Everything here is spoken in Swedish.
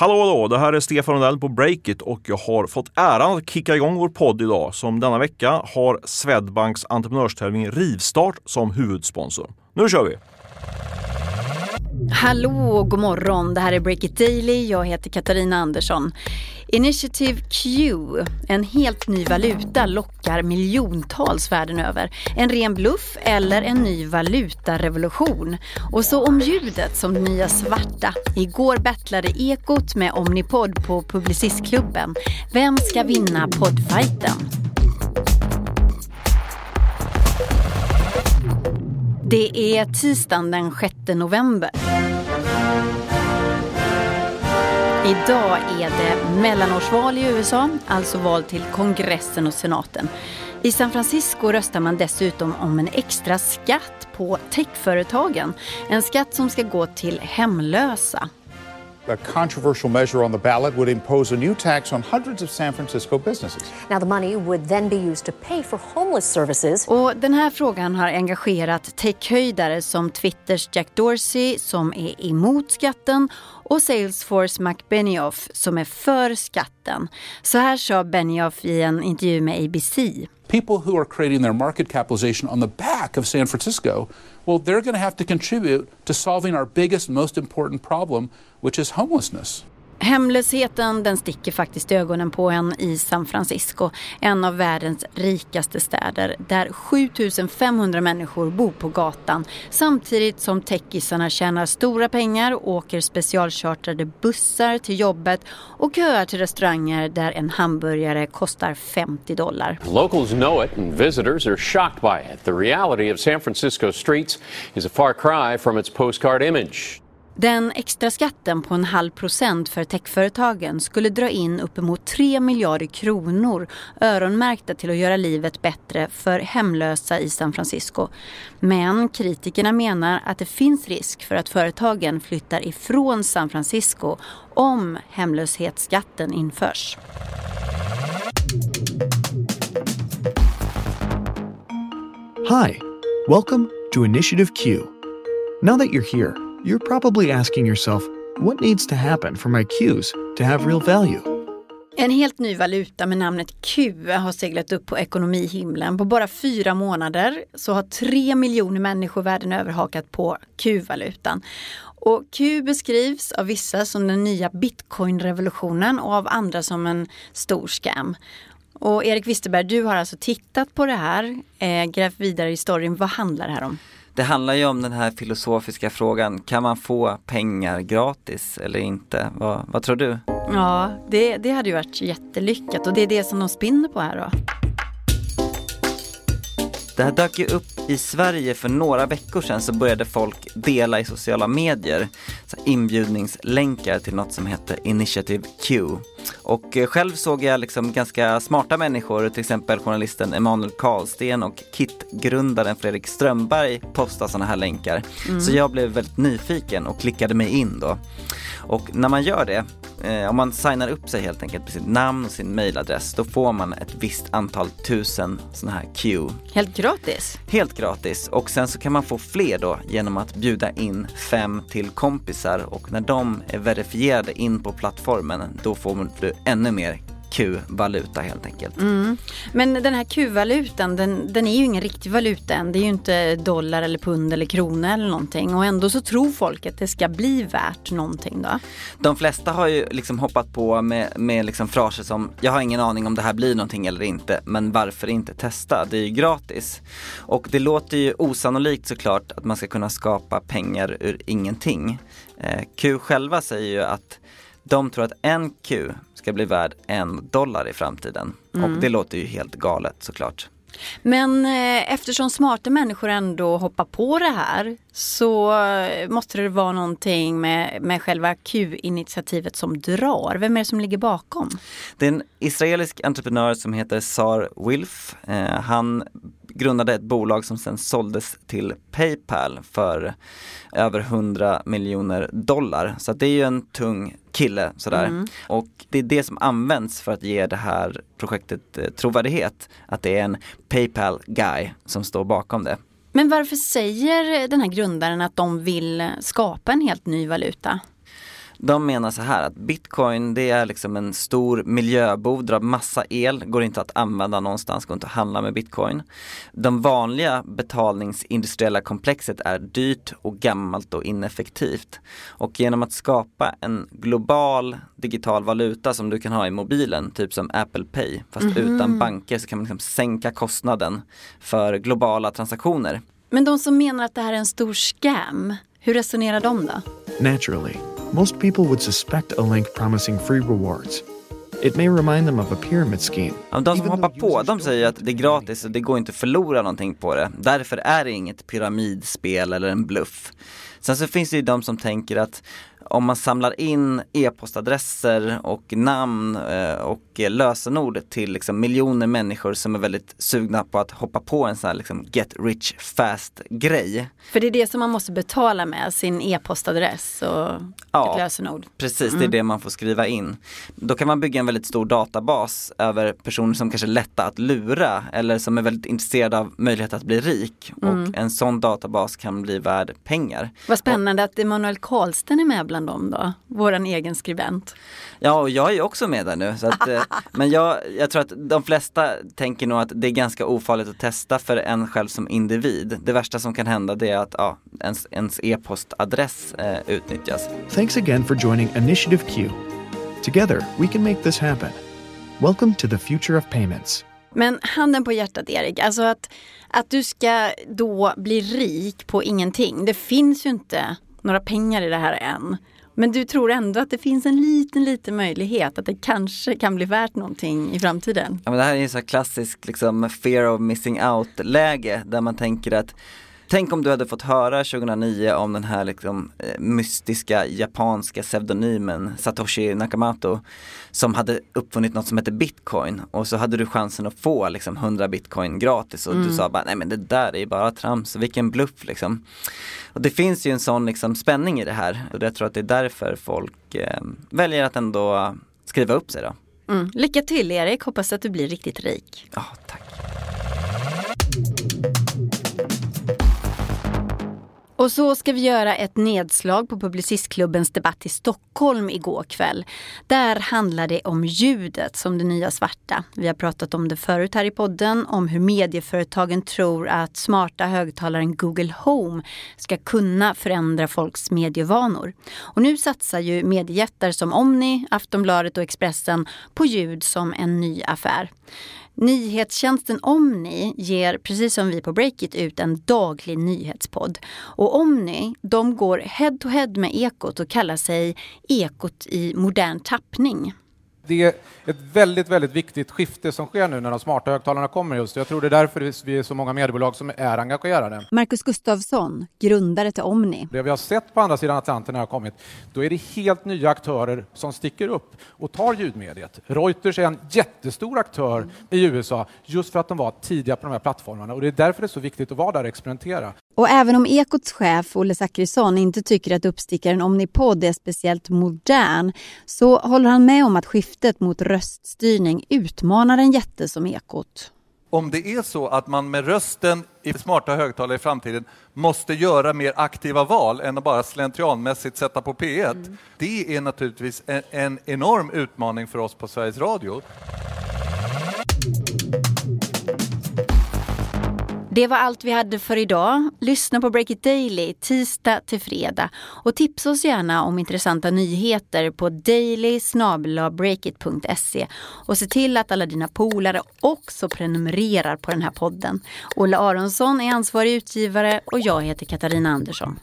Hallå hallå, det här är Stefan Rundell på Breakit och jag har fått äran att kicka igång vår podd idag som denna vecka har Swedbanks entreprenörstävling Rivstart som huvudsponsor. Nu kör vi! Hallå och god morgon, det här är Break It Daily. Jag heter Katarina Andersson. Initiative Q, en helt ny valuta, lockar miljontals världen över. En ren bluff eller en ny valutarevolution? Och så om ljudet som det nya svarta. Igår battlade Ekot med Omnipod på Publicistklubben. Vem ska vinna poddfighten? Det är tisdagen den 6 november. Idag är det mellanårsval i USA, alltså val till kongressen och senaten. I San Francisco röstar man dessutom om en extra skatt på techföretagen. En skatt som ska gå till hemlösa. A controversial measure on the ballot would impose a new tax on hundreds of San Francisco businesses. Now, the money would then be used to pay for homeless services. Och den här frågan har engagerat techhöjdare som Twitters Jack Dorsey som är emot skatten och Salesforce McBenioff som är för skatten. Så här sa Benioff i en intervju med ABC. People who are creating their market capitalization on the back of San Francisco, well, they're going to have to contribute to solving our biggest, most important problem, which is homelessness. Hemlösheten den sticker faktiskt ögonen på en i San Francisco, en av världens rikaste städer där 7500 människor bor på gatan samtidigt som techisarna tjänar stora pengar, åker specialchartrade bussar till jobbet och köar till restauranger där en hamburgare kostar 50 dollar. Locals know it and visitors are shocked by it. The reality of San Francisco streets is a far cry from its postcard image. Den extra skatten på en halv procent för techföretagen skulle dra in uppemot 3 miljarder kronor öronmärkta till att göra livet bättre för hemlösa i San Francisco. Men kritikerna menar att det finns risk för att företagen flyttar ifrån San Francisco om hemlöshetsskatten införs. Hi, welcome to Initiative Q. Now that you're here, you're probably asking yourself, what needs to happen for my Qs to have real value? En helt ny valuta med namnet Q har seglat upp på ekonomihimlen. På bara fyra månader så har tre miljoner människor världen över hakat på Q-valutan. Och Q beskrivs av vissa som den nya bitcoin-revolutionen och av andra som en stor scam. Och Erik Wisterberg, du har alltså tittat på det här, eh, grävt vidare i storyn. Vad handlar det här om? Det handlar ju om den här filosofiska frågan, kan man få pengar gratis eller inte? Vad, vad tror du? Ja, det, det hade ju varit jättelyckat och det är det som de spinner på här då. Det här dök ju upp i Sverige för några veckor sedan så började folk dela i sociala medier inbjudningslänkar till något som hette Initiative Q. Och eh, själv såg jag liksom ganska smarta människor, till exempel journalisten Emanuel Karlsten och KIT-grundaren Fredrik Strömberg posta sådana här länkar. Mm. Så jag blev väldigt nyfiken och klickade mig in då. Och när man gör det, eh, om man signar upp sig helt enkelt med sitt namn och sin mailadress, då får man ett visst antal tusen sådana här Q. Helt gratis? Helt gratis och sen så kan man få fler då genom att bjuda in fem till kompisar och när de är verifierade in på plattformen då får du ännu mer Q-valuta helt enkelt. Mm. Men den här Q-valutan den, den, är ju ingen riktig valuta än. Det är ju inte dollar eller pund eller krona eller någonting. Och ändå så tror folk att det ska bli värt någonting då. De flesta har ju liksom hoppat på med, med liksom fraser som jag har ingen aning om det här blir någonting eller inte. Men varför inte testa? Det är ju gratis. Och det låter ju osannolikt såklart att man ska kunna skapa pengar ur ingenting. Eh, Q själva säger ju att de tror att en Q ska bli värd en dollar i framtiden. Mm. Och det låter ju helt galet såklart. Men eh, eftersom smarta människor ändå hoppar på det här så måste det vara någonting med, med själva Q-initiativet som drar. Vem är det som ligger bakom? Det är en israelisk entreprenör som heter Sar Wilf. Eh, han grundade ett bolag som sen såldes till Paypal för över 100 miljoner dollar. Så det är ju en tung kille sådär. Mm. Och det är det som används för att ge det här projektet eh, trovärdighet. Att det är en Paypal guy som står bakom det. Men varför säger den här grundaren att de vill skapa en helt ny valuta? De menar så här att bitcoin det är liksom en stor miljöbov, drar massa el, går inte att använda någonstans, går inte att handla med bitcoin. De vanliga betalningsindustriella komplexet är dyrt och gammalt och ineffektivt. Och genom att skapa en global digital valuta som du kan ha i mobilen, typ som Apple Pay, fast mm -hmm. utan banker så kan man liksom sänka kostnaden för globala transaktioner. Men de som menar att det här är en stor scam, hur resonerar de då? Naturally, most people would suspect a link promising free rewards. It may remind them of a pyramid scheme. de som hoppar på, de säger att det är gratis och det går inte att förlora någonting på det. Därför är det inget pyramidspel eller en bluff. Sen så finns det ju de som tänker att om man samlar in e-postadresser och namn eh, och lösenord till liksom miljoner människor som är väldigt sugna på att hoppa på en sån här liksom get rich fast grej. För det är det som man måste betala med, sin e-postadress och ja, ett lösenord. Precis, mm. det är mm. det man får skriva in. Då kan man bygga en väldigt stor databas över personer som kanske är lätta att lura eller som är väldigt intresserade av möjlighet att bli rik. Mm. Och en sån databas kan bli värd pengar. Vad spännande och, att Emanuel Karlsten är med bland dem då, våran egen skribent. Ja, och jag är också med där nu. Så att, eh, men jag, jag tror att de flesta tänker nog att det är ganska ofarligt att testa för en själv som individ. Det värsta som kan hända det är att ja, ens, ens e-postadress eh, utnyttjas. Thanks again for joining Initiative Q. Together we can make this happen. Welcome to the future of payments. Men handen på hjärtat Erik, alltså att, att du ska då bli rik på ingenting. Det finns ju inte några pengar i det här än. Men du tror ändå att det finns en liten, liten möjlighet att det kanske kan bli värt någonting i framtiden? Ja, men det här är ju så klassiskt liksom fear of missing out läge där man tänker att Tänk om du hade fått höra 2009 om den här liksom, eh, mystiska japanska pseudonymen Satoshi Nakamoto som hade uppfunnit något som heter bitcoin och så hade du chansen att få liksom 100 bitcoin gratis och mm. du sa bara nej men det där är ju bara trams, vilken bluff liksom. Och det finns ju en sån liksom spänning i det här och jag tror att det är därför folk eh, väljer att ändå skriva upp sig då. Mm. Lycka till Erik, hoppas att du blir riktigt rik. Ja, tack. Och så ska vi göra ett nedslag på Publicistklubbens debatt i Stockholm igår kväll. Där handlar det om ljudet som det nya svarta. Vi har pratat om det förut här i podden, om hur medieföretagen tror att smarta högtalaren Google Home ska kunna förändra folks medievanor. Och nu satsar ju mediejättar som Omni, Aftonbladet och Expressen på ljud som en ny affär. Nyhetstjänsten Omni ger, precis som vi på Breakit, ut en daglig nyhetspodd. Och Omni, de går head to head med Ekot och kallar sig Ekot i modern tappning det är ett väldigt, väldigt viktigt skifte som sker nu när de smarta högtalarna kommer just. Jag tror det är därför vi är så många mediebolag som är engagerade. Marcus Gustafsson, grundare till Omni. Det vi har sett på andra sidan Atlanten har kommit, då är det helt nya aktörer som sticker upp och tar ljudmediet. Reuters är en jättestor aktör i USA just för att de var tidiga på de här plattformarna och det är därför det är så viktigt att vara där och experimentera. Och även om Ekots chef Olle Zackrisson inte tycker att uppstickaren Omnipod är speciellt modern så håller han med om att skiftet mot röststyrning utmanar en jätte som Ekot. Om det är så att man med rösten i smarta högtalare i framtiden måste göra mer aktiva val än att bara slentrianmässigt sätta på P1. Mm. Det är naturligtvis en, en enorm utmaning för oss på Sveriges Radio. Det var allt vi hade för idag. Lyssna på Break It Daily tisdag till fredag och tipsa oss gärna om intressanta nyheter på daily och se till att alla dina polare också prenumererar på den här podden. Olle Aronsson är ansvarig utgivare och jag heter Katarina Andersson.